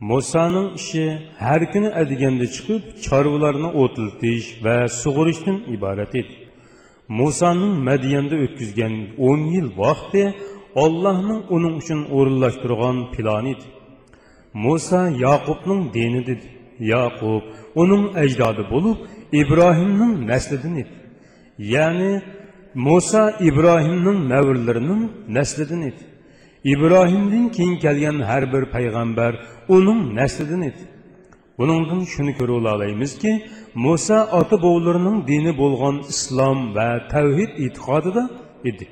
Musanın işi hər gün ədigəndə çıxıb çarvılarını otlitiş və suğuruşdan ibarət idi. Musanın Mədiyəndə ötküzgən 10 il vaxtı Allah'ın onun üçün uğurlaşdırğan plan idi. Musa Yaqub'nun dini dedi. Yaqub onun əcdadı olub İbrahim'nin nəslidən idi. Yəni Musa İbrahim'nin məvirlərinin nəslidən idi. İbrahim'dən kin gələn hər bir peyğəmbər uning naslidan edi buningdan shuni ko'ra olamizki muso ota bobolarining dini bo'lgan islom va tavhid e'tiqodida edi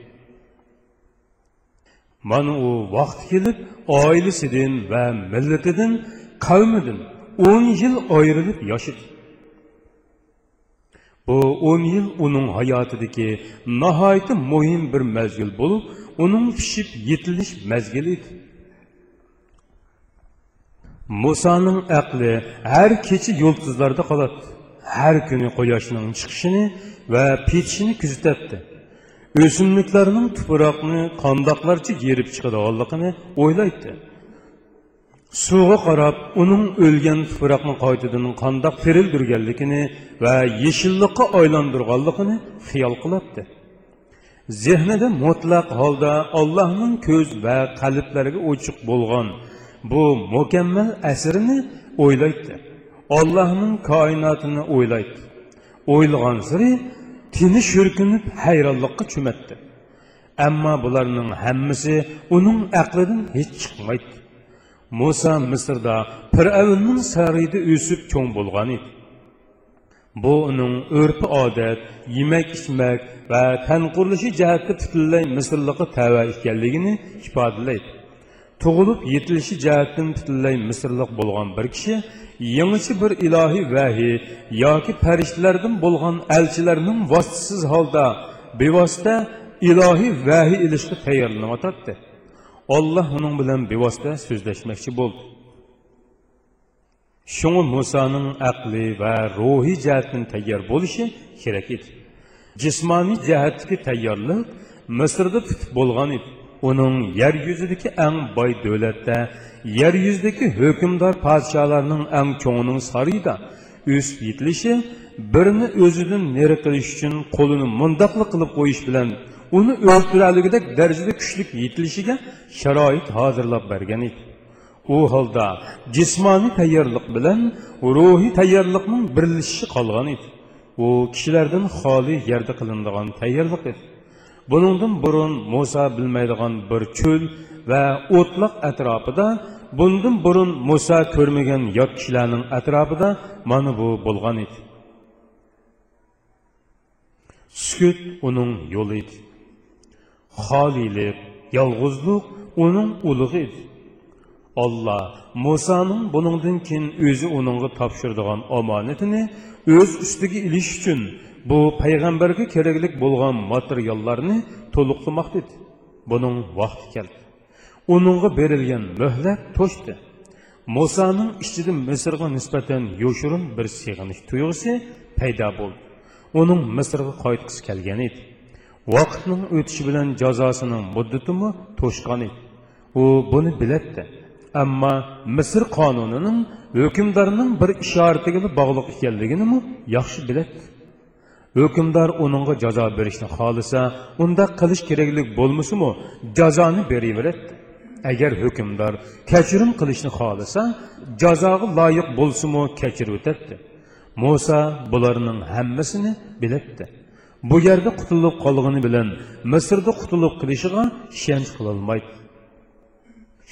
mana u vaqt kelib oilasidan va millatidan qavmidan o'n yil ayrilib yashadi bu o'n yil uning hayotidagi nihoyatda muhim bir mazgil bo'lib uning pishib yetilish mazgili edi musoning aqli har kecha yulduzlarda qoladi. Har kuni quyoshning chiqishini va petishini kuzatadi. O'simliklarning tuproqni qandoqlarcha yerib chiqadiganligini o'ylaydi. Suvga qarab uning o'lgan tuproqni qaytadan qandoq tirildirganligini va yeshillikqa aylantirganligini xiyol qiladi. Zehnida mutlaq holda allohning ko'z va qalblariga ochiq bo'lgan bu mukammal asrini o'ylaydi. Allohning koinotini o'ylaydi. O'ylagan siri tini shurkinib hayronlikqa cho'matdi ammo bularning hammasi uning aqlidan hech chiqmaydi. Muso misrda fir'avnning sarayida o'sib cho'ng bo'lgan edi. Bu uning urf odat yemak ichmak va tan qurilishi jihati butunlay misrlikqa tava ekanligini ifodalaydi tug'ilib yetilishi jihatdan butunlay misrlik bo'lgan bir kishi yangicha bir ilohiy vahiy yoki farishtalardan bo'lgan elchilarning vositasiz holda bevosita ilohiy vahiy ilishga tayyorlanayotdi olloh uning bilan bevosita so'zlashmoqchi bo'ldi. Shunga musoning aqli va ruhiy jihatdan tayyor bo'lishi kerak edi. Jismoniy jihatdagi tayyorlik misrda tutib bo'lgan edi. Uning yer yuzidagi eng boy davlatda yer yuzidagi hukmdor podsholarning eng cho'ngining sariyda o'sib yetilishi birini o'zidan neri qilish uchun qo'lini mundoqli qilib qo'yish bilan uni o'ltiraligidek darajada kuchli yetilishiga sharoit hozirlab bergan edi. U holda jismoniy tayyorlik bilan ruhiy tayyorlikning birlashishi qolgan edi. U kishilardan xoli yerda qilinadigan tayyorlik edi. Buningdan burun muso bilmaydigan bir cho'l va o'tliq atrofida bundan burun muso ko'rmagan yot kishilarning atrofida mana bu bo'lgan edi. Sukut uning yo'li edi. Xoliylik yolg'izlik uning ulug'i edi. Olloh musoning buningdan keyin o'zi uningga topshirdigan omonatini o'z ustiga ilish uchun bu payg'ambarga keraklik bo'lgan materiallarni to'liqlamoqda edi buning vaqti keldi. Uningga berilgan muhlat to'shdi. Musoning ichida misrga nisbatan yoshirin bir sig'inish tuyg'usi paydo bo'ldi. Uning misrga qaytgisi kelgan edi. Vaqtning o'tishi bilan jazosining muddatimi to'shgan edi. U buni biladdi ammo misr qonunining hukmdorning bir ishoratiga bog'liq ekanligini yaxshi biladi hukmdor uningga jazo berishni xohlasa unda qilish keraklik bo'lmasimi jazoni beraveradi agar hukmdor kechirim qilishni xohlasa jazoga loyiq bo'lsimi kechirib o'tadi muso bularning hammasini biladi bu yerda qutulib qolgani bilan misrda qutulib qilishiga ishonch qilolmaydi.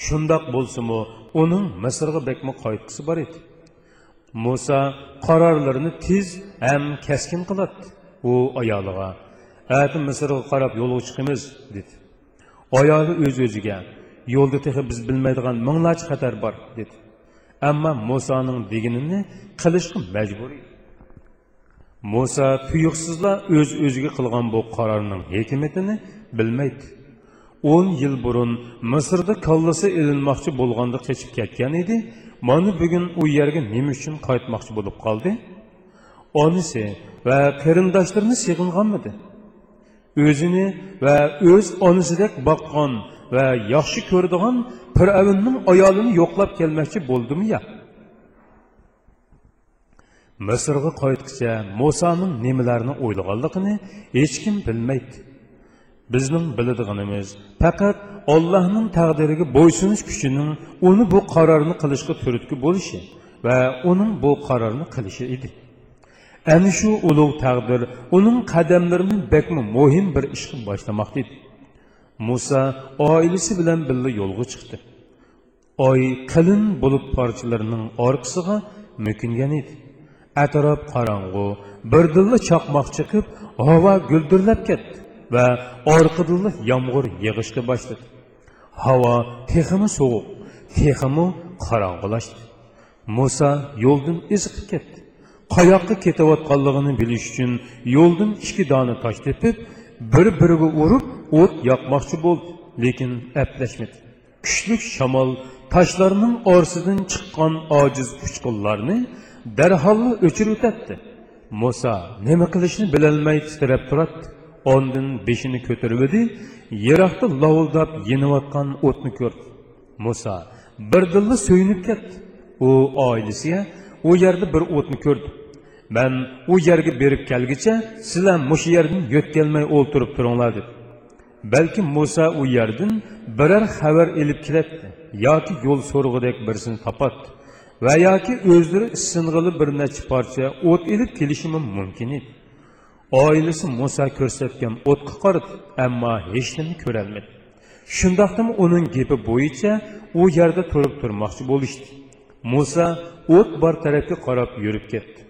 Shundoq bo'lsimi uning misrga bekmi qaytgisi bor edi. Muso qarorlarini tez ham kaskin qiladi u ayoliga ati misrga qarab yo'lga chiqamiz dedi. Ayoli o'z o'ziga yo'lda tehi biz bilmaydigan minglarcha xatar bor dedi. Ammo musoning deganini qilishga majbur edi muso tuyuqsizla o'z o'ziga qilgan bu qarorning hikmatini bilmaydi o'n yil burun misrda kallasi ilinmoqchi bo'lganda kechib ketgan edi mana bugun u yerga nima uchun qaytmoqchi bo'lib qoldi onisi va qarindoshlarini sig'inganmidi o'zini va o'z onisidek boqqan va yaxshi ko'radigan fir'avnning ayolini yo'qlab kelmoqchi bo'ldimi ya misrga qaytqicha musoning nimalarni o'ylaganligini hech kim bilmaydi. Bizning biladiganimiz faqat ollohning taqdiriga bo'ysunish kuchining uni bu qarorni qilishga turtki bo'lishi va uning bu qarorni qilishi edi. Ana shu ulug' taqdir uning qadamlarini bakmi muhim bir ishni boshlamoqda edi muso oilasi bilan birga yo'lga chiqdi. Oy qalin bo'lib parchalarining orqasiga mo'kingan edi. Atrof qorong'u birdilla chaqmoq chiqib havo guldirlab ketdi va orqadilla yomg'ir yig'ishga boshladi. Havo teximi sovuq teximi qorong'ulashdi. Muso yo'ldan iziqib ketdi. Qayoqqa ketayotganligini bilish uchun yo'ldan ikki dona tosh tepib bir biriga urib o't yoqmoqchi bo'ldi lekin aplashmadi kuchli shamol toshlarning orasidan chiqqan ojiz uchqunlarni darhol o'chirib o'tadi muso nima qilishni bilolmay titrab turadi ondan beshini ko'tarib edi yiroqda lovuldab yeniyotgan o'tni ko'rdi. Muso birdilla so'yinib ketdi. U oilasiga u yerda bir o'tni ko'rdi man u yerga berib kelgicha sizlar mushu yerdan yo'tkalmay o'ltirib turinglar dedi. Balki muso u yerdan biror xabar ilib keladi yoki yo'l so'rg'idek birsini topadi va yoki o'zlari sing'ili bir necha parcha o't ilib kelishi mumkin edi. Oilasi muso ko'rsatgan o'tga qaradi ammo hech nima ko'rolmadi. Shundoqdimi uning gapi bo'yicha u yerda turib turmoqchi bo'lishdi. Muso o't bor tarafga qarab yurib ketdi.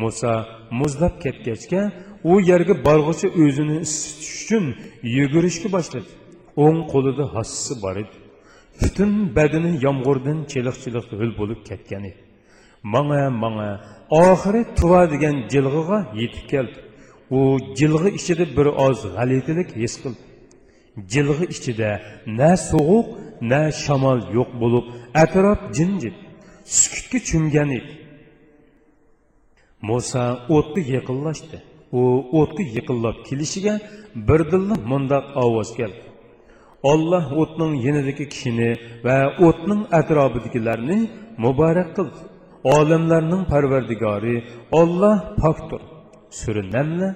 Muso muzlab ketgachga u yerga borg'icha o'zini isitish uchun yugurishga boshladi. O'ng qo'lida hassisi bor edi. Butun badani yomg'irdan chiliq chiliq ho'l bo'lib ketgan edi. Manga manga oxiri tuva degan jilg'iga yetib keldi. U jilg'i ichida bir oz g'alitilik his qildi. Jilg'i ichida na sovuq na shamol yo'q bo'lib atrof jimjit sukutga cho'mgan edi. Muso o'tga yaqinlashdi. U o'tga yaqinlab kelishiga birdilla mundoq ovoz keldi. Olloh o'tning yenidagi kishini va o'tning atrofidagilarni muborak qildi. Olamlarning parvardigori olloh pokdir. Sura namla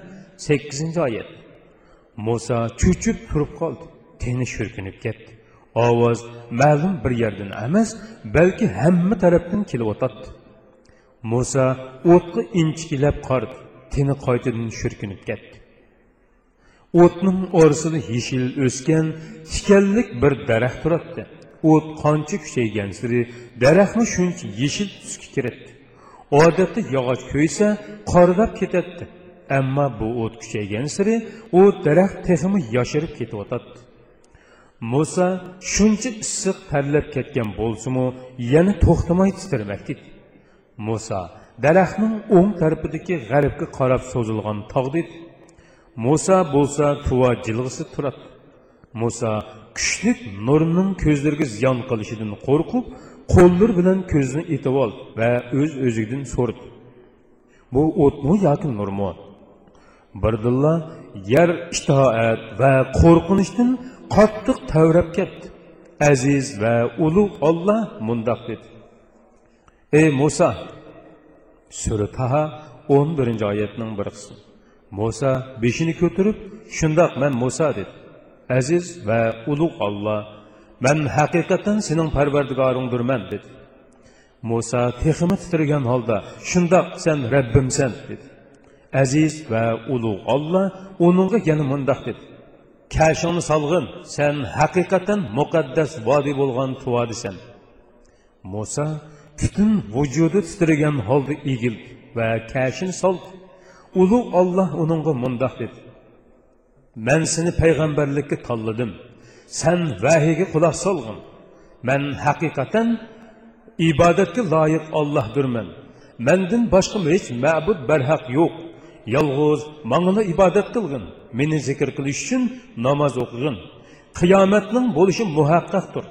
sakkizinchi oyat. Muso cho'chib turib qoldi. Teni shurkinib ketdi. Ovoz ma'lum bir yerdan emas balki hamma tarafdan kelyotadi. Muso o'tga inchikilab qardi tini qaytadan shurkinib ketdi. O'tning orasida yeshil o'sgan tikanlik bir daraxt turibdi o't qancha kuchaygan siri daraxtni shuncha yeshil tusga kiradi odatda yog'och ko'ysa qorlab ketadi. Ammo bu o't kuchaygan siri u daraxt texmi yoshirib ketyotadi muso shuncha issiq tarlab ketgan bo'lsimu yana to'xtamay titirmakdi muso daraxtning o'ng tarafidagi g'arbga qarab so'zilgan tog'di muso bo'lsa tuva jilg'isi turadi. Muso kuchlik nurning ko'zlariga ziyon qilishidan qo'rqib qo'llar bilan ko'zni etib ol va o'z öz o'zidan so'rdi bu o'tmi yoki nurmi? Birdilla yer ishtoat va qo'rqinishdan qattiq tavrab ketdi aziz va ulug' olloh mundoq dedi. Ey muso sura taha o'n birinchi oyatning bir qismi muso beshini ko'tarib shundoq man muso dedi aziz va ulug' olloh man haqiqatan sening parvardigoringdirman dedi. Muso teximi titragan holda shundoq sen rabbimsan dedi. Aziz va ulug' olloh uningga yana mundoq dedi kashingni solg'in sen haqiqatan muqaddas vodiy bo'lgan tuvodisan muso butun vujudi titragan holda egildi va kashini soldi ulug' olloh uningga mundoq dedi man seni payg'ambarlikka tanladim san vahiyga quloq solg'in man haqiqatan ibodatga loyiq ollohdirman mandan boshqa hech ma'bud barhaq yo'q yolg'iz mangla ibodat qilgin meni zikr qilish uchun namoz o'qig'in qiyomatning bo'lishi muhaqqaqdir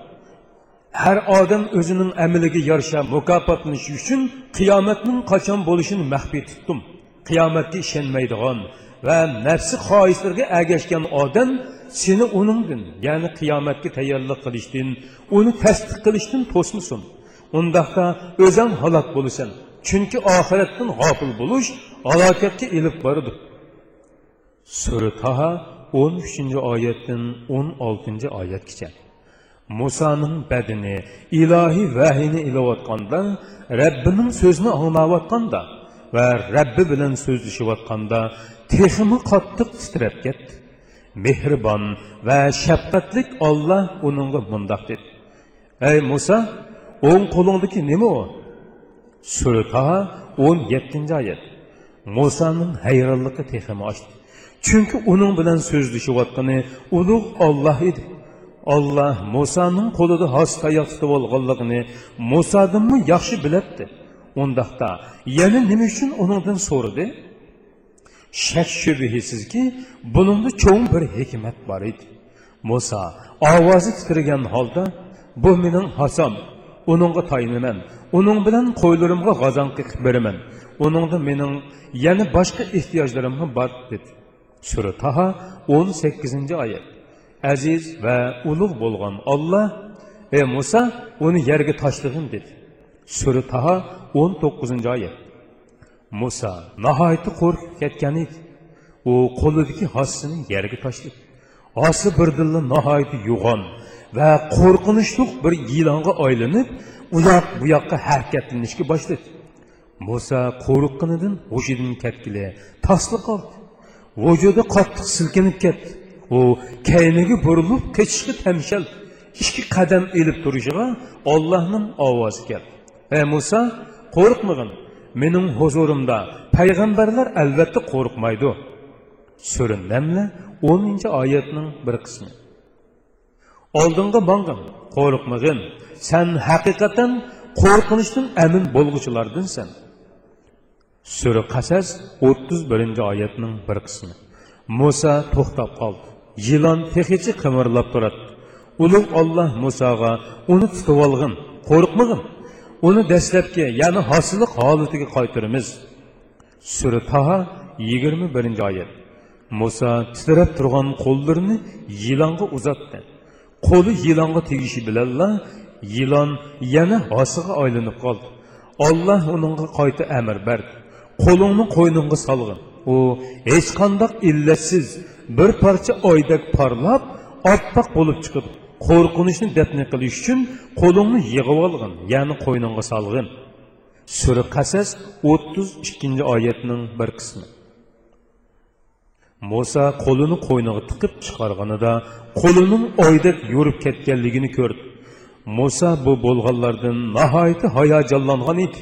har odam o'zining amaliga yarasha mukofotlanishi uchun qiyomatning qachon bo'lishini maxfiy tutdim qiyomatga ishonmaydigan va nafsi xohislarga agashgan odam seni uningdin ya'ni qiyomatga tayyorlik qilishdan uni tasdiq qilishdan to'smasin undaqda o'zing halok bo'lasan Çünki ahiretdən qafil buluş alakətə elib barıdır. Sürə Taha 13-cü ayətdən 16-cı ayət keçə. Musanın bədini ilahi vəhini iləvatqanda, Rəbbinin sözünü anlavatqanda və Rəbbi bilən sözləşivatqanda teximi qatlıq titrəb getdi. Mehriban və şəfqətlik Allah onunla bundaq dedi. Ey Musa, oğun qolundakı nəmi o? Sura o'n yettinchi oyat musoning hayronligi texmi ochdi chunki uning bilan so'zlashayotgani ulug' olloh edi. Olloh musoning qo'lida has tayoq tutib olganligini musodanmi yaxshi bilibdi undaqda yana nima uchun uningdan so'radi? Shak shubhisizki buningda cho'ng bir hikmat bor edi. Muso ovozi titragan holda bu mening hasom uningga tayinaman uning bilan qo'ylarimga g'azon qiqib beraman. Uningda mening yana boshqa ehtiyojlarim ham bor dedi. Sura taha o'n sakkizinchi oyat. Aziz va ulug' bo'lgan olloh ey muso uni yerga tashlag'in dedi. Sura taha o'n to'qqizinchi oyat. Muso nihoyatda qo'rqib ketgan edi. U qo'lidagi hossini yerga tashladi. Hosi birdilla nihoyatda yo'g'on va qo'rqinchli bir yilonga aylanib u yoq bu yoqqa harakatlanishga boshladi. Muso qo'rqqanidan hushidan ketgili tasli qoldi vujudi qattiq silkinib ketdi u kayniga burilib kechishga tamshal. Ikki qadam ilib turishiga ollohning ovozi keldi. Ey muso qo'rqmag'in. Mening huzurimda payg'ambarlar albatta qo'rqmaydi. Сүрі әмілі 10. айетінің бір қысыны. Алдыңғы баңғын, қорықмығын, сән хақиқаттан қорқыныштың әмін болғышылардың сән. Сүрі қасәз, 31. айетінің бір қысыны. Муса тоқтап қалды. жылан tehici қымырлап тұрады. Uluğ Аллах Мусаға onu tutup algın, korkmagın. Onu deslepki yani hasılık halitiga qaytırımız. Sürü Taha 21 muso titrab turgan qo'llarini yilonga uzatdi qo'li yilonga tegishi bilanla yilon yana hosiga aylanib qoldi olloh uningga qayta amr berdi qo'lingni qo'yningga solg'in u hech qandoq illatsiz bir parcha oydak parlab oppoq bo'lib chiqib qo'rqinishni dafni qilish uchun qo'lingni yig'ib olg'in ya'ni solg'in qasas o'ttiz ikkinchi oyatning bir qismi Musa qo'lini qo'yniga tiqib chiqarganida qo'lining oydak yurib ketganligini ko'rdi. Musa bu bo'lganlardan nihoyatda hayajonlangan edi.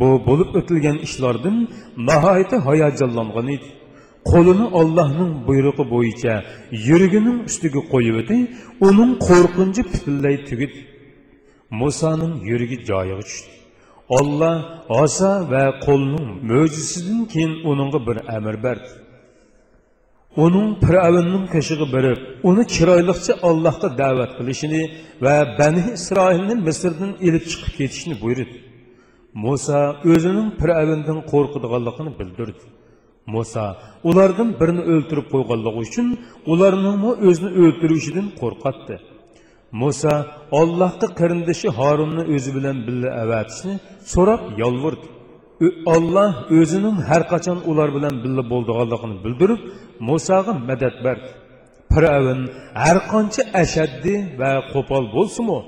Bu bo'lib o'tilgan ishlardan nihoyatda hayajonlangan edi. Qo'lini Allohning buyrug'i bo'yicha yuragining ustiga qo'yib o'ti uning qo'rqinchi butunlay tugidi musoning yuragi joyiga tushdi. Olloh osa va qo'lning mo'jizasidan keyin uningga bir amr berdi. Uning fir'avnning qishig'i berib uni chiroyliqcha allohga da'vat qilishini va bani isroilni misrdan ilib chiqib ketishni buyurdi muso o'zining fir'avndan qo'rqadiganligini bildirdi. Muso ulardan birini o'ltirib qo'yganligi uchun ularningmi o'zini o'ltirishidan qo'rqatdi muso ollohga qarindoshi horunni o'zi bilan billa avatishni so'rab yolvirdi olloh o'zining har qachon ular bilan billa bo'ldiganligini bildirib musoga madad berdi firavn har qancha ashaddiy va qo'pol bo'lsinmi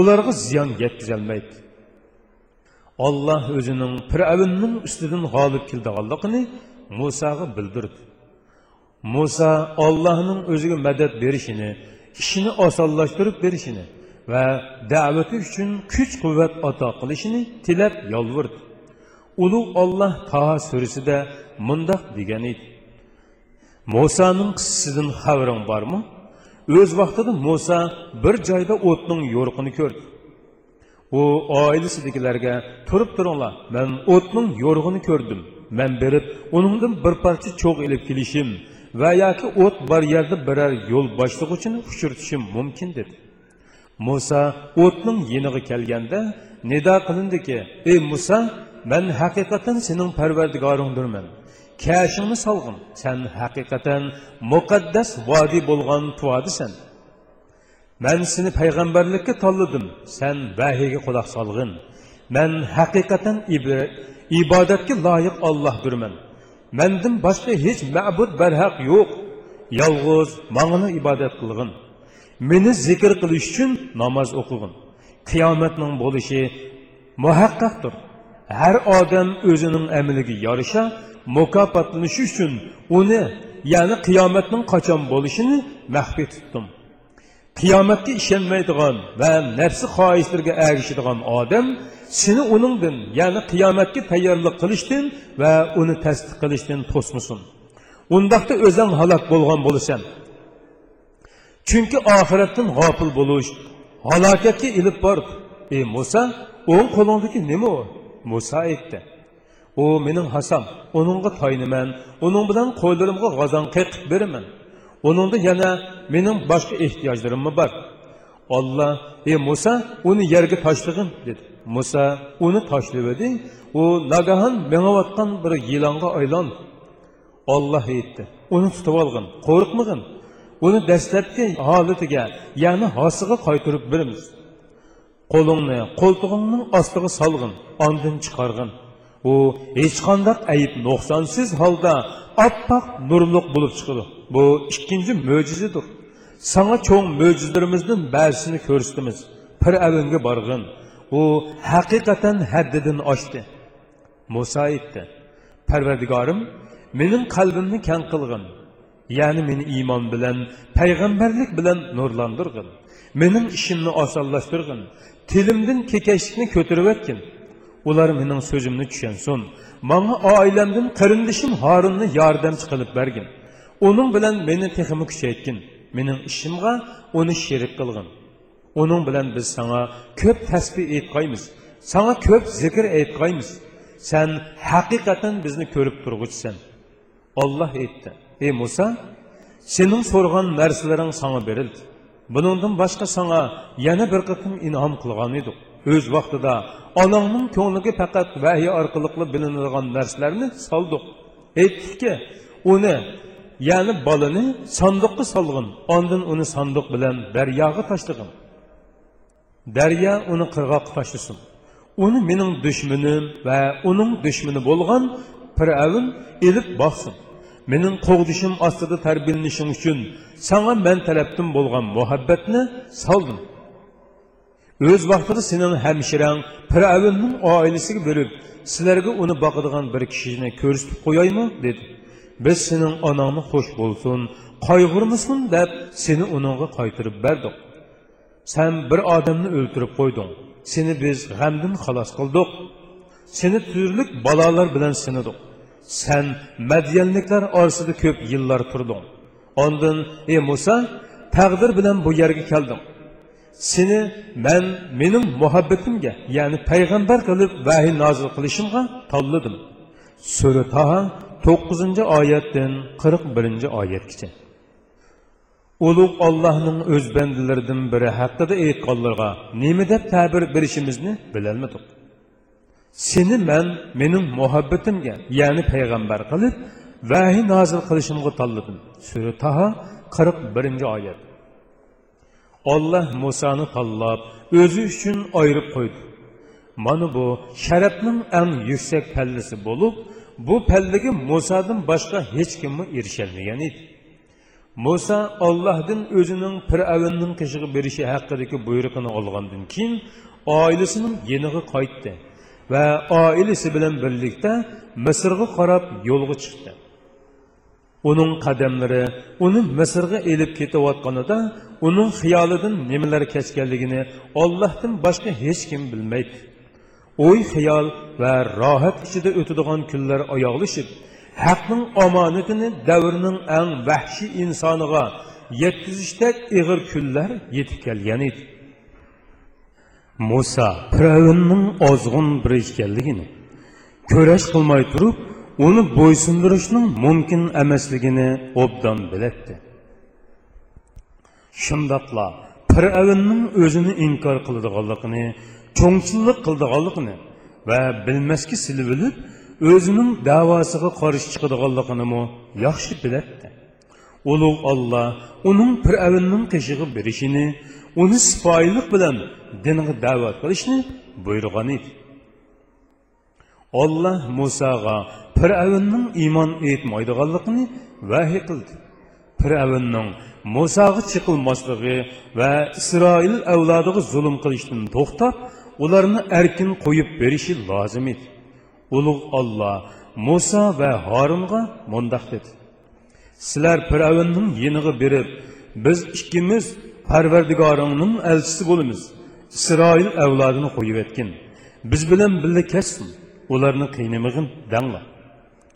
ularga ziyon yetkazolmaydi olloh o'zining firavnning ustidan g'olib keldiganligini musoga bildirdi. Muso ollohning o'ziga madad berishini ishini osonlashtirib berishini va da'vati uchun kuch quvvat ato qilishini tilab yolvirdi ulug' olloh taho surasida mundoq degan edi musoning qissasidan xabaring bormi o'z vaqtida muso bir joyda o'tning yo'riqini ko'rdi u oilasidagilarga turib turinglar man o'tning yo'rig'ini ko'rdim man berib uningdan bir parcha cho'g' ilib kelishim va yoki o't bor yerda biror yo'l boshlig'uchini uchirtishim mumkin dedi. Muso o'tning yeniga kelganda nido qilindiki ey muso men hakikaten senin perverdigarındırmen. Kâşını salgın, sen hakikaten mukaddes vadi bolgan tuadisan. Men seni peygamberlikke talladım, sen vahiyge kulak salgın. Men hakikaten ibadetke layık Allah'dırmen. Mendim başka hiç ma'bud berhak yok. Yalğız, mağını ibadet kılgın. Meni zikir kılış üçün namaz okugın. Kıyametnin boluşu muhakkaqtır. Har odam o'zining amaliga yarasha mukofotlanishi uchun uni ya'ni qiyomatning qachon bo'lishini maxfiy tutdim. Qiyomatga ishonmaydigan va nafsi xohishlarga ergishadigan odam seni uningdan ya'ni qiyomatga tayyorlik qilishdan va uni tasdiq qilishdan to'smasin. Undaqda o'zing halok bo'lgan bo'lasan. Chunki oxiratdan g'ofil bo'lish halokatga ilib borib ey muso o'ng qo'lingdagi nima? u muso aytdi. U mening hasam uningga toyniman uning bilan qo'llarimga g'azon qiqib beraman. Uningda yana mening boshqa ehtiyojlarim bor. Olloh ey muso uni yerga tashlag'in dedi. Muso uni tashlabdi u nagahon mengayotgan bir yilonga aylandi. Olloh aytdi uni tutib olg'in qo'rqmag'in. Uni dastlabki holatiga ya'ni hosiga qaytarib beramiz. Qo'lingni qo'ltig'ingning ostiga solg'in ondin chiqarg'in. U hech qanday ayb nuqsonsiz holda oppoq nurliq bo'lib chiqadi. Bu ikkinchi mo'jizadir. Sana cho'ng mo'jizalarimizdan ba'zisini ko'rsatamiz pir avanga borg'in u haqiqatan haddidan oshdi. Muso aytdi parvardigorim mening qalbimni kang qilg'in. Ya'ni meni iymon bilan payg'ambarlik bilan nurlantirg'in mening ishimni tilimdan kekashlikni ko'tarib o'tgin ular mening so'zimni tushunsin manga oilamdan qarindishim horunni yordamchi qilib bergin. Uning bilan meni teximi kuchaytgin mening ishimga uni sherik qilg'in uning bilan biz sana ko'p tasbih aytqaymiz sana ko'p zikr aytqaymiz sen haqiqatan bizni ko'rib turg'uchisan olloh aytdi ey muso sening so'rgan narsalaring sana berildi buningdan boshqa sana yana bir qatim in'om qilgan edik o'z vaqtida onangning ko'ngliga faqat vahiy orqali bilinadigan narsalarni soldik. Aytdikki uni ya'ni bolani sandiqqa solg'in ondin uni sandiq bilan daryoga tashlag'in daryo uni qirg'oqqa tashlasin. Uni mening dushmanim va uning dushmani bo'lgan piravin ilib boqsin mening qo'g'dishim ostida tarbiyalanishing uchun sanga man tarafdan bo'lgan muhabbatni soldim. O'z vaqtida sening hamshirang piravinning oilasiga berib sizlarga uni boqadigan bir kishini ko'rsatib qo'yaymi dedi. Biz sening onangni xush bo'lsin qayg'urmasin deb seni uningga qaytirib berdik. Sen bir odamni o'ltirib qo'yding. Seni biz g'amdan xalos qildik. Seni turli balolar bilan sinadik sen madyanliklar orasida ko'p yillar turding. Ondin ey muso taqdir bilan bu yerga keldim. Seni man mening muhabbatimga ya'ni payg'ambar qilib vahiy nozil qilishimga tanladim. Sura taha to'qqizinchi oyatdan qirq birinchi oyatgacha. Ulug' ollohning o'z bandalaridan biri haqida aytganlarga nima deb ta'bir berishimizni bilolmadik seni man mening muhabbatimga ya'ni payg'ambar qilib vahiy nozil qilishimga tanladim. Sura taho qirq birinchi oyat. Olloh musoni tanlab o'zi uchun ayirib qo'ydi. Mana bu sharafning eng yuksak pallasi bo'lib bu pallaga musodan boshqa hech kimmi erisholmagan edi. Muso ollohdan o'zining fir'avnning qishig'i berishi haqidagi buyrug'ini olgandan keyin oilasining yeniga qaytdi. Va oilasi bilan birlikda misrga qarab yo'lga chiqdi. Uning qadamlari uni misrga elib ketayotganida uning xiyolidan nimalar kechganligini ollohdan boshqa hech kim bilmaydi. O'y xiyol va rohat ichida o'tadigan kunlar oyoqlashib haqning omonatini davrning eng vahshiy insoniga yetkazishda ig'ir kunlar yetib kelgan edi. Muso firavnning ozg'un bir ekanligini ko'rash qilmay turib uni bo'ysundirishning mumkin emasligini obdan bilatdi shundoqla firavnning o'zini inkor qiladiganligini cho'ngchillik qildiganligini va bilmasga silib o'zining davosiga qarshi chiqadiganligini yaxshi bilatdi ulug' olloh uning fir'avnning qishig'i berishini uni sipoyilik bilan dinga da'vat qilishni buyurgan edi. Olloh musoga fir'avnning iymon etmaydiganligini vahiy qildi. Fir'avnning musoga chiqilmasligi va isroil avlodiga zulm qilishdan to'xtab ularni erkin qo'yib berishi lozim edi. Ulug' olloh muso va horunga mundoq dedi. Sizlar fir'avnning yeniga berib biz ikkimiz parvardigoringning elchisi bo'lamiz isroil avlodini qo'yib etgin. Biz bilan birga kessin ularni qiynamag'in danglar.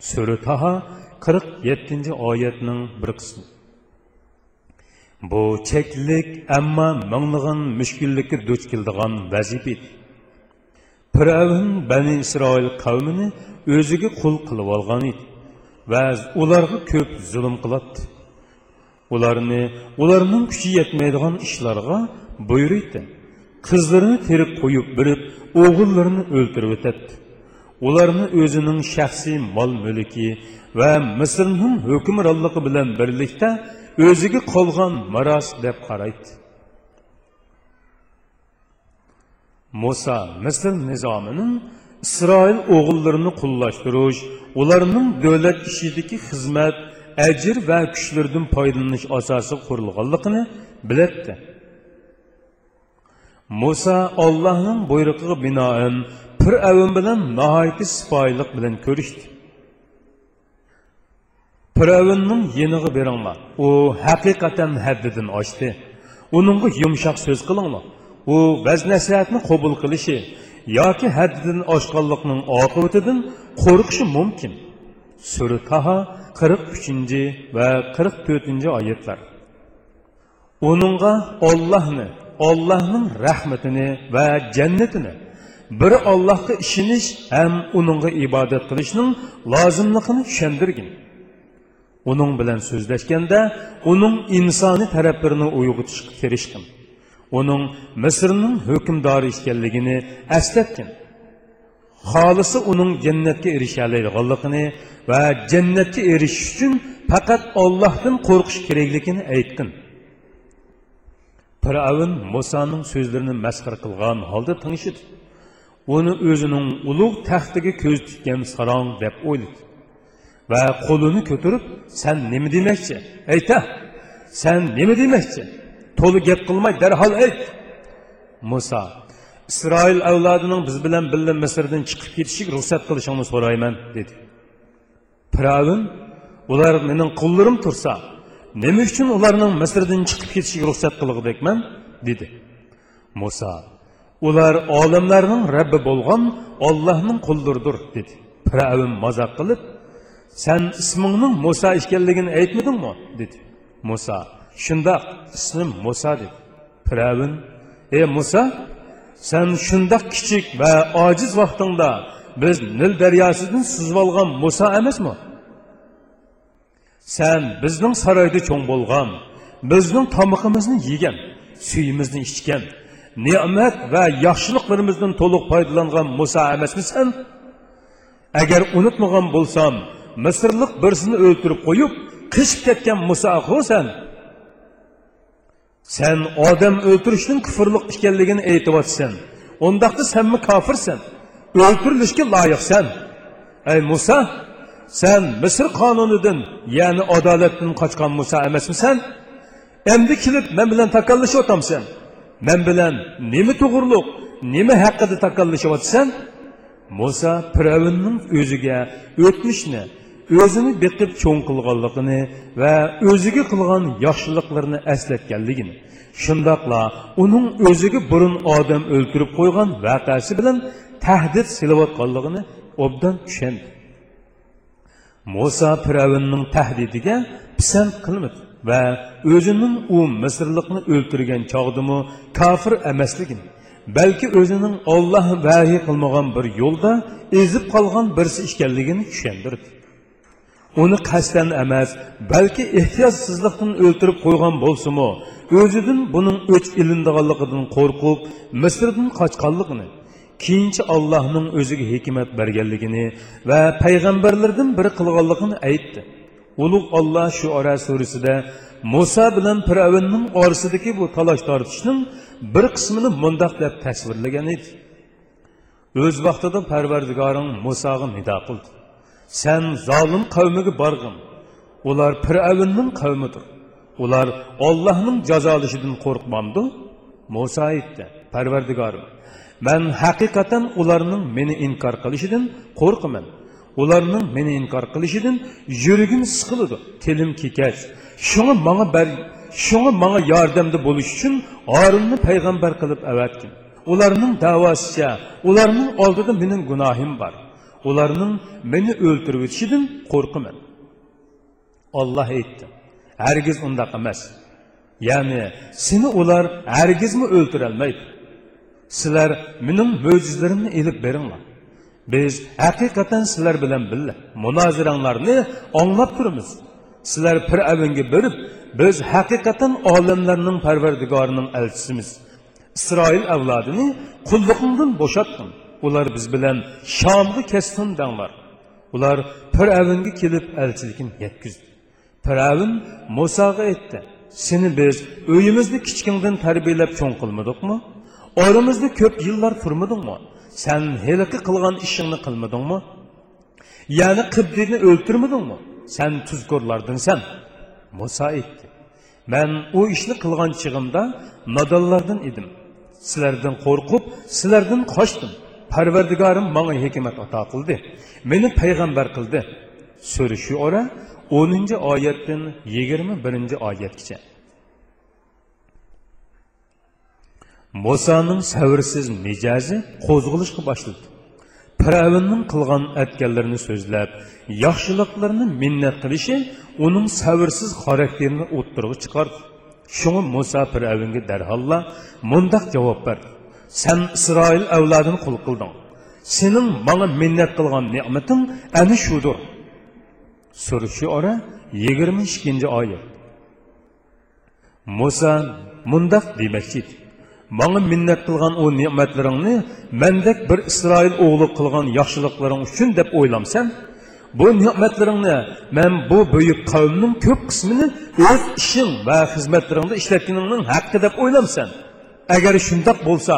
Sura taho qirq yettinchi oyatning bir qismi. Bu cheklik ammo minglagan mushkullikka duch keladigan vazifa edi. Firavun Bani İsrail qavmini o'ziga qul qilib olgan edi va ularga ko'p zulm qiladi. Ularni ularning kuchi yetmaydigan ishlarga buyurdi. Qizlarini terib qo'yib birib, o'g'illarini o'ldirib o'tadi. Ularni o'zining shaxsiy mol-mulki va Misrning hukmronligi bilan birlikda o'ziga qolgan maros deb qaraydi. Musa Misr nizomining Isroil o'g'illarini qullashtirish, ularning davlat ishidagi xizmat, əcir və güclərdən faydalanış əsası qurulğanlığını bilirdi. Musa Allahın buyruğuna binaən Firavun bilan nəhayət sifaylıq bilan görüşdü. Firavunun yeniği beringlar. O həqiqətən həddidən aşdı. Onunğa yumşaq söz qılınlar. O vəz nəsihətini qəbul qilishi yoki haddidan oshganlikning oqibatidan qo'rqishi mumkin sura taho qirq uchinchi va qirq to'rtinchi oyatlar. Uningga ollohni ollohning rahmatini va jannatini bir ollohga ishonish ham uningga ibodat qilishning lozimligini tushundirgin uning bilan so'zlashganda uning insoniy taraflarini uyg'otishga tirishgin uning misrning hukmdori ekanligini eslatgan xolisi uning jannatga erishalaydiganligini va jannatga erishish uchun faqat ollohdan qo'rqish kerakligini aytgan fir'avn musoning so'zlarini masxara qilgan holda tinglashidi uni o'zining ulug' taxtiga ko'z tutgan sarong deb o'yladi va qo'lini ko'tarib san nima demoqchi? Ayta san nima demoqchi? To'li gap qilmay darhol ayt. Muso isroil avlodining biz bilan birga misrdan chiqib ketishiga ruxsat qilishingni so'rayman dedi. Piravin ular mening qullarim tursa nima uchun ularning misrdan chiqib ketishiga ruxsat qilg'idekman dedi. Muso ular olamlarning rabbi bo'lgan ollohning qullaridir dedi. Piravin mazoq qilib san ismingning muso ekanligini aytmadingmi? dedi. Muso shundoq ismim muso dedi. Piravin ey muso Сән шындақ кичік вә ажиз вақтыңда біз Нил дәриясыдың сызып алған Мұса емес ма? Сән біздің сарайды чоң болған, біздің тамықымызды жеген, сүйімізді ішкен, ne'mat va толық to'liq foydalangan muso emasmisan agar unutmagan bo'lsam misrlik birsini o'ltirib qo'yib qishib ketgan muso xusan sen odam o'ltirishning kufrliq ekanligini aytyapsan. Undaqda sanmi kofirsan? O'ltirilishga loyiqsan. Ey muso sen misr qonunidan ya'ni adolatdan qochgan muso emasmisan? Endi kelib men bilan takallashyapsan men bilan nima to'g'riliq nima haqida takallashyapsan? Muso firavnning o'ziga o'tmishni o'zini biqib cho'ng qilganligini va o'ziga qilgan yaxshiliklarini eslatganligini shundoqla uning o'ziga burun odam o'ltirib qo'ygan voqeasi bilan tahdid silayotganligini obdan tushundi. Muso firavnning tahdidiga pisand qilmadi va o'zining u misrlikni o'ltirgan chog'dimi kofir emasligini balki o'zining olloh vahiy qilmagan bir yo'lda ezib qolgan birisi ekanligini tushundirdi uni qasddan emas balki ehtiyotsizlikdan o'ltirib qo'ygan bo'lsimi o'zidan buning o'ch ilindiganligidan qo'rqib misrdan qochganligini keyinchi allohning o'ziga hikmat berganligini va payg'ambarlardan biri qilganligini aytdi. Ulug' olloh shu ora surasida muso bilan fir'avnning orasidagi bu talash tortishning bir qismini mundoq deb tasvirlagan edi. O'z vaqtida parvardigoring musoga nido qildi. San zolim qavmiga borg'in ular fir'avnning qavmidir ular ollohning jazolashidan qo'rqmamdi muso aytdi parvardigorim man haqiqatan ularning meni inkor qilishidan qo'rqaman. Ularning meni inkor qilishidan yuragim siqiladi. Tilim kekash shunga manga ber shunga manga yordamda bo'lish uchun orimni payg'ambar qilib avatgin. Ularning davosicha ularning oldida mening gunohim bor ularning meni o'ltirib o'tishidan qo'rqaman olloh aytdi hargiz undaq emas. Ya'ni seni ular hargizmi o'ltirolmaydi? Sizlar mening mo'jizalarimni ilib beringlar. Biz haqiqatan sizlar bilan birga munoziranglarni anglab turibmiz. Sizlar fir'avnga berib biz haqiqatan olamlarning parvardigorining elchisimiz. Isroil avlodini qulluqingdan bo'shatgin ular biz bilan shomga kestin danglar ular fir'avnga kelib elchilikni yetkizdi. Fir'avn musoga aytdi seni biz uyimizni kichkingdan tarbiyalab cho'ng qilmadikmi? Orimizni ko'p yillar turmadingmi? Sen heliqi qilgan ishingni qilmadingmi? Ya'ni qibdini o'ltirmadingmi? Sen tuzkorlardinsan muso aytdi man u ishni qilgan chig'imda nodonlardan edim. Sizlardan qo'rqib sizlardan qochdim. Parvardigorim manga hikmat ato qildi meni payg'ambar qildi sura shu ora o'ninchi oyatdan yigirma birinchi oyatgacha musoning savrsiz mijozi qo'zg'ilishga boshladi Firavunning qilgan atganlarini so'zlab, yaxshiliklarni minnat qilishi uning savrsiz xarakterini o'ttirg'i chiqardi. Shunga Musa Firavunga darholla mundaq javob berdi. Sən İsrail əvladını qul qıldın. Sənin mənə minnət qılğan nemətin əni şudur. Surəsi ora 22-ci ayət. Musa mundaq deməkçi idi. Mənə minnət qılğan o nemətlərini məndək bir İsrail oğlu qılğan yaxşılıqların üçün deyə oylamsan, bu ne'matlaringni men bu buyuk qavmning ko'p qismini o'z ishing va xizmatlaringda ishlatganingning haqqi deb o'ylamsan agar shundoq bo'lsa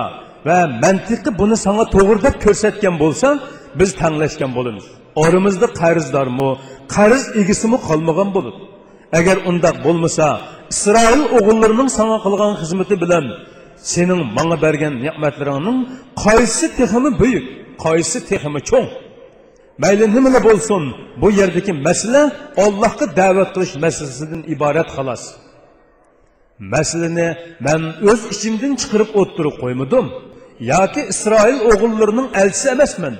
ve mantıkı bunu sana doğru da körsetken bolsan biz tanlaşken bolumuz. Oramızda qarzdar mı, qarz egisi mi kalmagan bolur. Eğer undak bolmasa, İsrail oğullarının sana kılgan hizmeti bilen senin bana bergen nimetlerinin kaysi tehimi büyük, kaysi tehimi çok. Meyli nimine bolsun bu yerdeki mesele Allah'a davet kılış meselesinden ibaret halas. Meseleni ben öz içimden çıkarıp oturup koymadım yoki isroil o'g'illarining elchisi emasman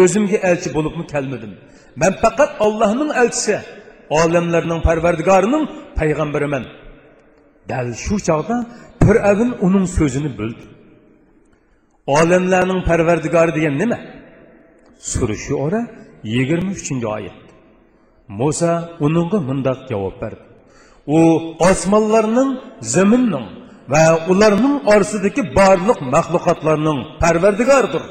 o'zimga elchi bo'libmi kelmadim man faqat ollohning elchisi olamlarning parvardigorining payg'ambariman dal shu chog'da fir'avn uning so'zini bo'ldi olamlarning parvardigori degan nima sura shu ora yigirma uchinchi oyat muso uningga mundoq javob berdi u osmonlarning zaminning va ularning orasidagi barliq maxluqotlarning parvardigoridir.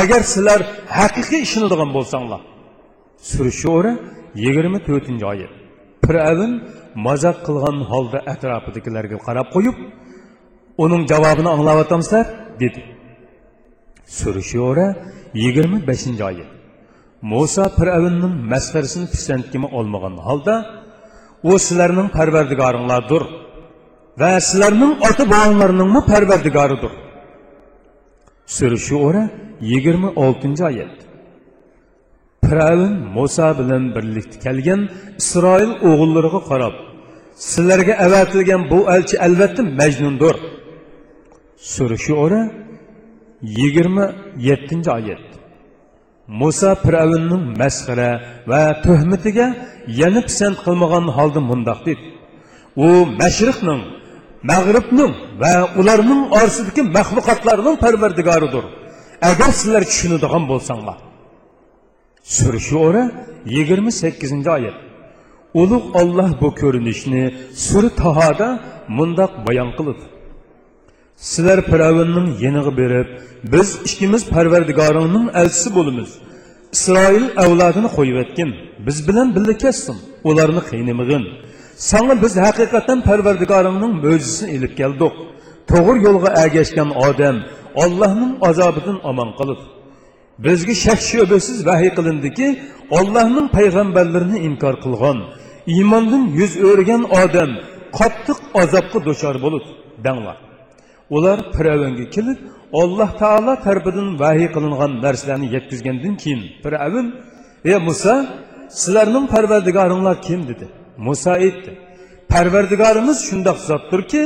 Agar sizlar haqiqiy ishonadigan bo'lsanglar sura shu ora yigirma to'rtinchi oyat. Fir'avn mazoq qilgan holda atrofidagilarga qarab qo'yib uning javobini anglayapsizlar dedi. Surishora yigirma beshinchi oyat. Muso fir'avnning masxarasini pisandkimi olmagan holda u sizlarning parvardigoringlardir. Va sizlarning ota bobolaringmi parvardigoridir surishora yigirma oltinchi oyat Firavun Musa bilan birlikda kelgan Isroil o'g'illariga qarab, sizlarga avatilgan bu elchi albatta Majnundir. Sura Shu'ara 27-oyat. Musa Firavunning masxara va tuhmatiga yana pisand qilmagan holda mundoq dedi. U mashriqning, mag'ribning va ularning orasidagi maxluqotlarning parvardigoridir. Agar sizlar tushunadigan bo'lsanglar Sura Shura 28-oyat. Ulug' Alloh bu ko'rinishni Sura Tahoda mundoq bayon qildi. sizlar firavnning yeniga berib biz ikkimiz parvardigoringning elchisi bo'lamiz isroil avlodini qo'yib etgin biz bilan birga kessin ularni qiynamag'in sana biz hakikaten parvardigoringning möcüsünü ilip geldik. to'g'ri yo'lga ergeçken Adem, Allah'ın azobidan aman kalıp. Bizgi şek şöbesiz vahiy kılındı ki, Allah'ın peygamberlerini inkar kılgan, iymondan yüz örgen Adem, qattiq azobga duchor bo'lib danglar ular firavnga kelib alloh taolo tarafidan vahiy qilingan narsalarni yetkazgandan keyin firavn ey muso sizlarning parvardigoringlar kim dedi muso aytdi parvardigorimiz shundoq zotdirki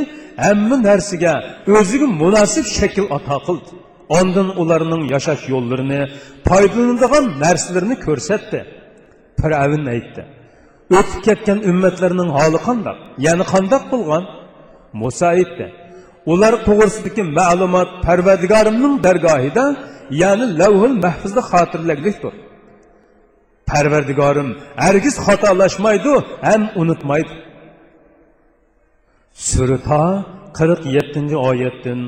hamma narsaga o'ziga munosib shakl ato qildi ondan ularning yashash yo'llarini foydalanadigan narsalarini ko'rsatdi firavn aytdi o'tib ketgan ummatlarning holi qandoq ya'ni qandoq bo'lgan muso aytdi ular to'g'risidagi ma'lumot parvardigorimning dargohida ya'ni lavhul mahfuzda xotirlaglikdir parvardigorim hargiz xatolashmaydi ham unutmaydi. Surata qirq yettinchi oyatdan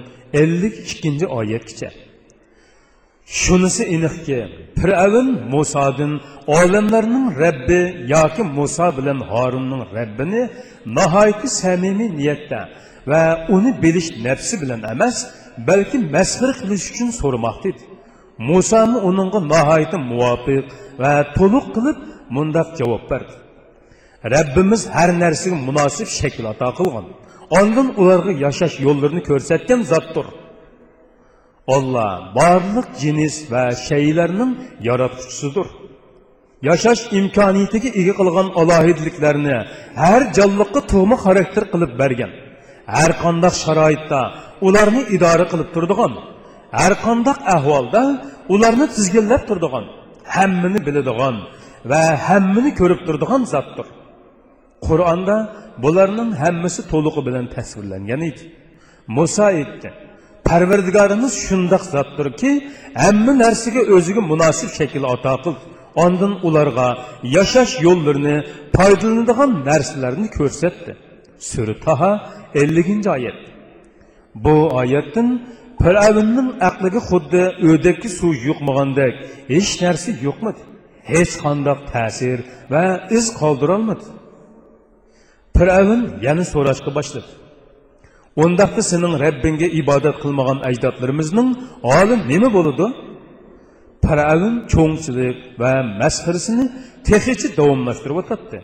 ellik ikkinchi oyatgacha shunisi iniqki firavn musodin olamlarning rabbi yoki muso bilan horunning rabbini nihoyatda samimiy niyatda va uni bilish nafsi bilan emas balki masxir qilish uchun so'ramoqda edi. Musoni uningga nihoyatda muvofiq va to'liq qilib mundoq javob berdi rabbimiz har narsaga munosib shakl ato qilgan ondan ularga yashash yo'llarini ko'rsatgan zotdir olloh barliq jinis va shaylarning yaratuvchisidir yashash imkoniyatiga ega qilgan alohidliklarni har jonliqqa tug'ma xarakter qilib bergan har qandoq sharoitda ularni idora qilib turadigan har qandoq ahvolda ularni tizginlab turadigan hammani biladigan va hammani ko'rib turadigan zotdir qur'onda bularning hammasi to'lig'i bilan tasvirlangan edi muso aytdi parvardigorimiz shundoq zotdirki hamma narsaga o'ziga munosib shakl ato qildi ondan ularga yashash yo'llarini foydalanadigan narsalarni ko'rsatdi sura taho elliginchi oyat bu oyatdan Pələvinnin əqliqi xuddi öydəki su yuqmağandək, heç nərsi yuqmadı. Heç qandaq təsir və iz qaldıralmadı. Pələvin yəni soraşqı başladı. Ondaqda senin Rəbbinə ibadət qılmağan əcdadlarımızın alim nemi boludu? Pələvin çoğunçilik və məsxirisini texici davamlaşdırıb atatdı.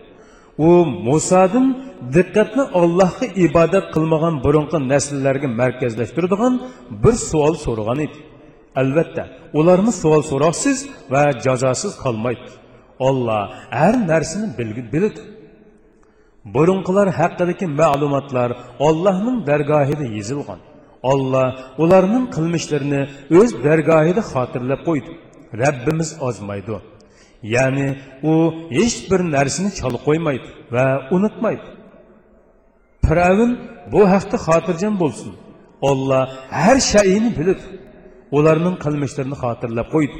U musodan diqqatni ollohga ibodat qilmagan burunqi nasllarga markazlashtiradigan bir savol so'ragan edi. Albatta ularni savol so'roqsiz va jazosiz qolmaydi. Olloh har narsani biladi. Burunqilar haqidagi ma'lumotlar ollohning dargohida yozilgan. Olloh ularning qilmishlarini o'z dargohida xotirlab qo'ydi. Rabbimiz ozmaydi. Ya'ni u hech bir narsani chala qo'ymaydi va unutmaydi. Firavn bu haqda xotirjam bo'lsin. Olloh har shayini bilib ularning qilmishlarini xotirlab qo'ydi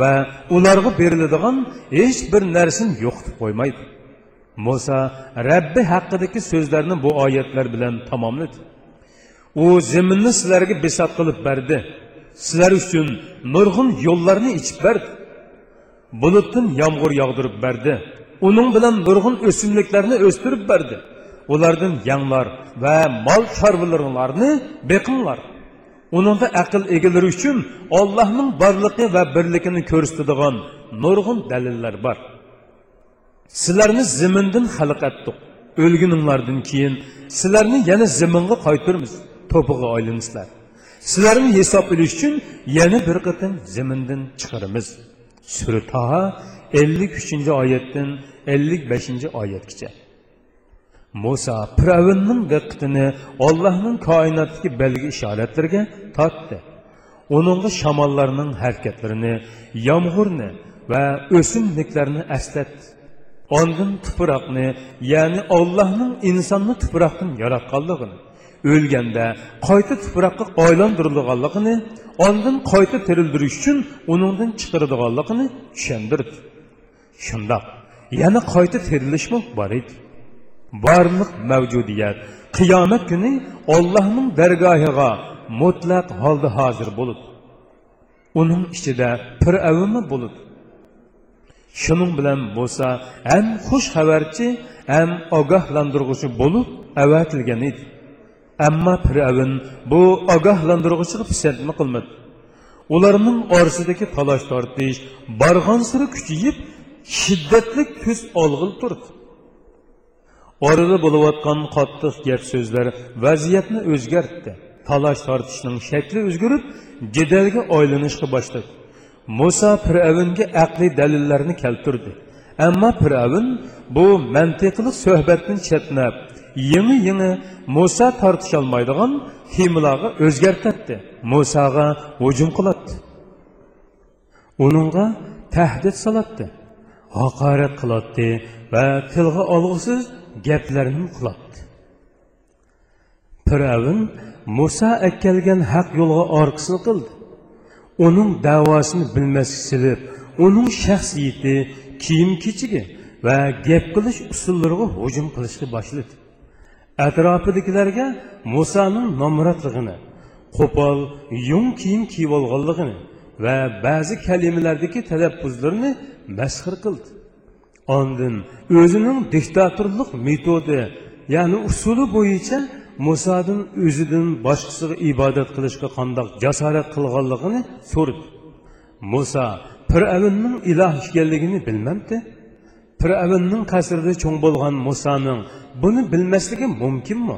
va ularga beriladigan hech bir narsani yo'qitib qo'ymaydi. Muso rabbi haqidagi so'zlarni bu oyatlar bilan tamomladi. U zaminni sizlarga besat qilib berdi. Sizlar uchun nurg'un yo'llarni ichib berdi. Bulutdan yomg'ir yog'dirib berdi. Uning bilan nurg'un o'simliklarni o'stirib berdi. Ulardan yanglar va mol chorvalaringlarni beqinglar uningda aql egalari uchun ollohning borligi va birligini ko'rsatadigan nurg'un dalillar bor sizlarni zimindan xalq etdik. Keyin sizlarni yana ziminga qaytirmiz to'pig'i aylansizlar sizlarni hisob bilish uchun yana bir qatim zimindan chiqaramiz sura taho ellik uchinchi oyatdan ellik beshinchi oyatgacha. Musa firavnning diqqatini Allohning koinotdagi belgi ishoratlarga tortdi. Uningga shamollarning harakatlarini yomg'irni va o'simliklarni eslatdi ondan tuproqni ya'ni Allahın insonni tuproqdan yaratganligini o'lganda qayta tuproqqa aylantirilganligini ondan qayta tirildirish uchun uningdan chiqaradiganligini tushundirdi shundoq yana qayta terilishmi bor edi. Borliq mavjudiyat. Qiyomat kuni ollohning dargohiga mutlaq holda hozir bo'lib uning ichida piravimi bo'lib shuning bilan bo'lsa ham xush xabarchi ham ogohlantirg'uchi bo'lib avatilgan edi. Ammo piravin bu ogohlantirg'uchiga pisandma qilmadi. Ularning orasidagi talash tortish borgan siri kuchayib shiddatli ko'z olg'il turdi. Orada bo'layotgan qattiq gap so'zlar vaziyatni o'zgartdi talash tortishning shakli o'zgarib jadalga aylanishga boshladi. Муса piravunga aqliy dalillarni keltirdi. Ammo piravun bu mantiqli suhbatni chetnab yangi yangi muso tortisholmaydigan himlarga o'zgartirdi. Musoga hujum qiladi uningga tahdid soladi haqorat qiladi va tilga olg'usiz gaplarni qiladi. Piravin muso akkalgan haq yo'lga orqasini qildi. Uning davosini bilmaslik silib uning shaxsiyati kiyim kechigi va gap qilish usullariga hujum qilishga boshladi. Atrofidagilarga musoning nomratligini qo'pol yung kiyim kiyib olganligini va ba'zi kalimalardagi talaffuzlarni masxir qildi. Ondin o'zining diktatorlik metodi ya'ni usuli bo'yicha musodan o'zidan boshqasiga ibodat qilishga qandoq jasorat qilganligini so'radi. Muso fir'avnning iloh ekanligini bilmabdi. Fir'avnning qasrida cho'ng bo'lgan musoning buni bilmasligi mumkinmi?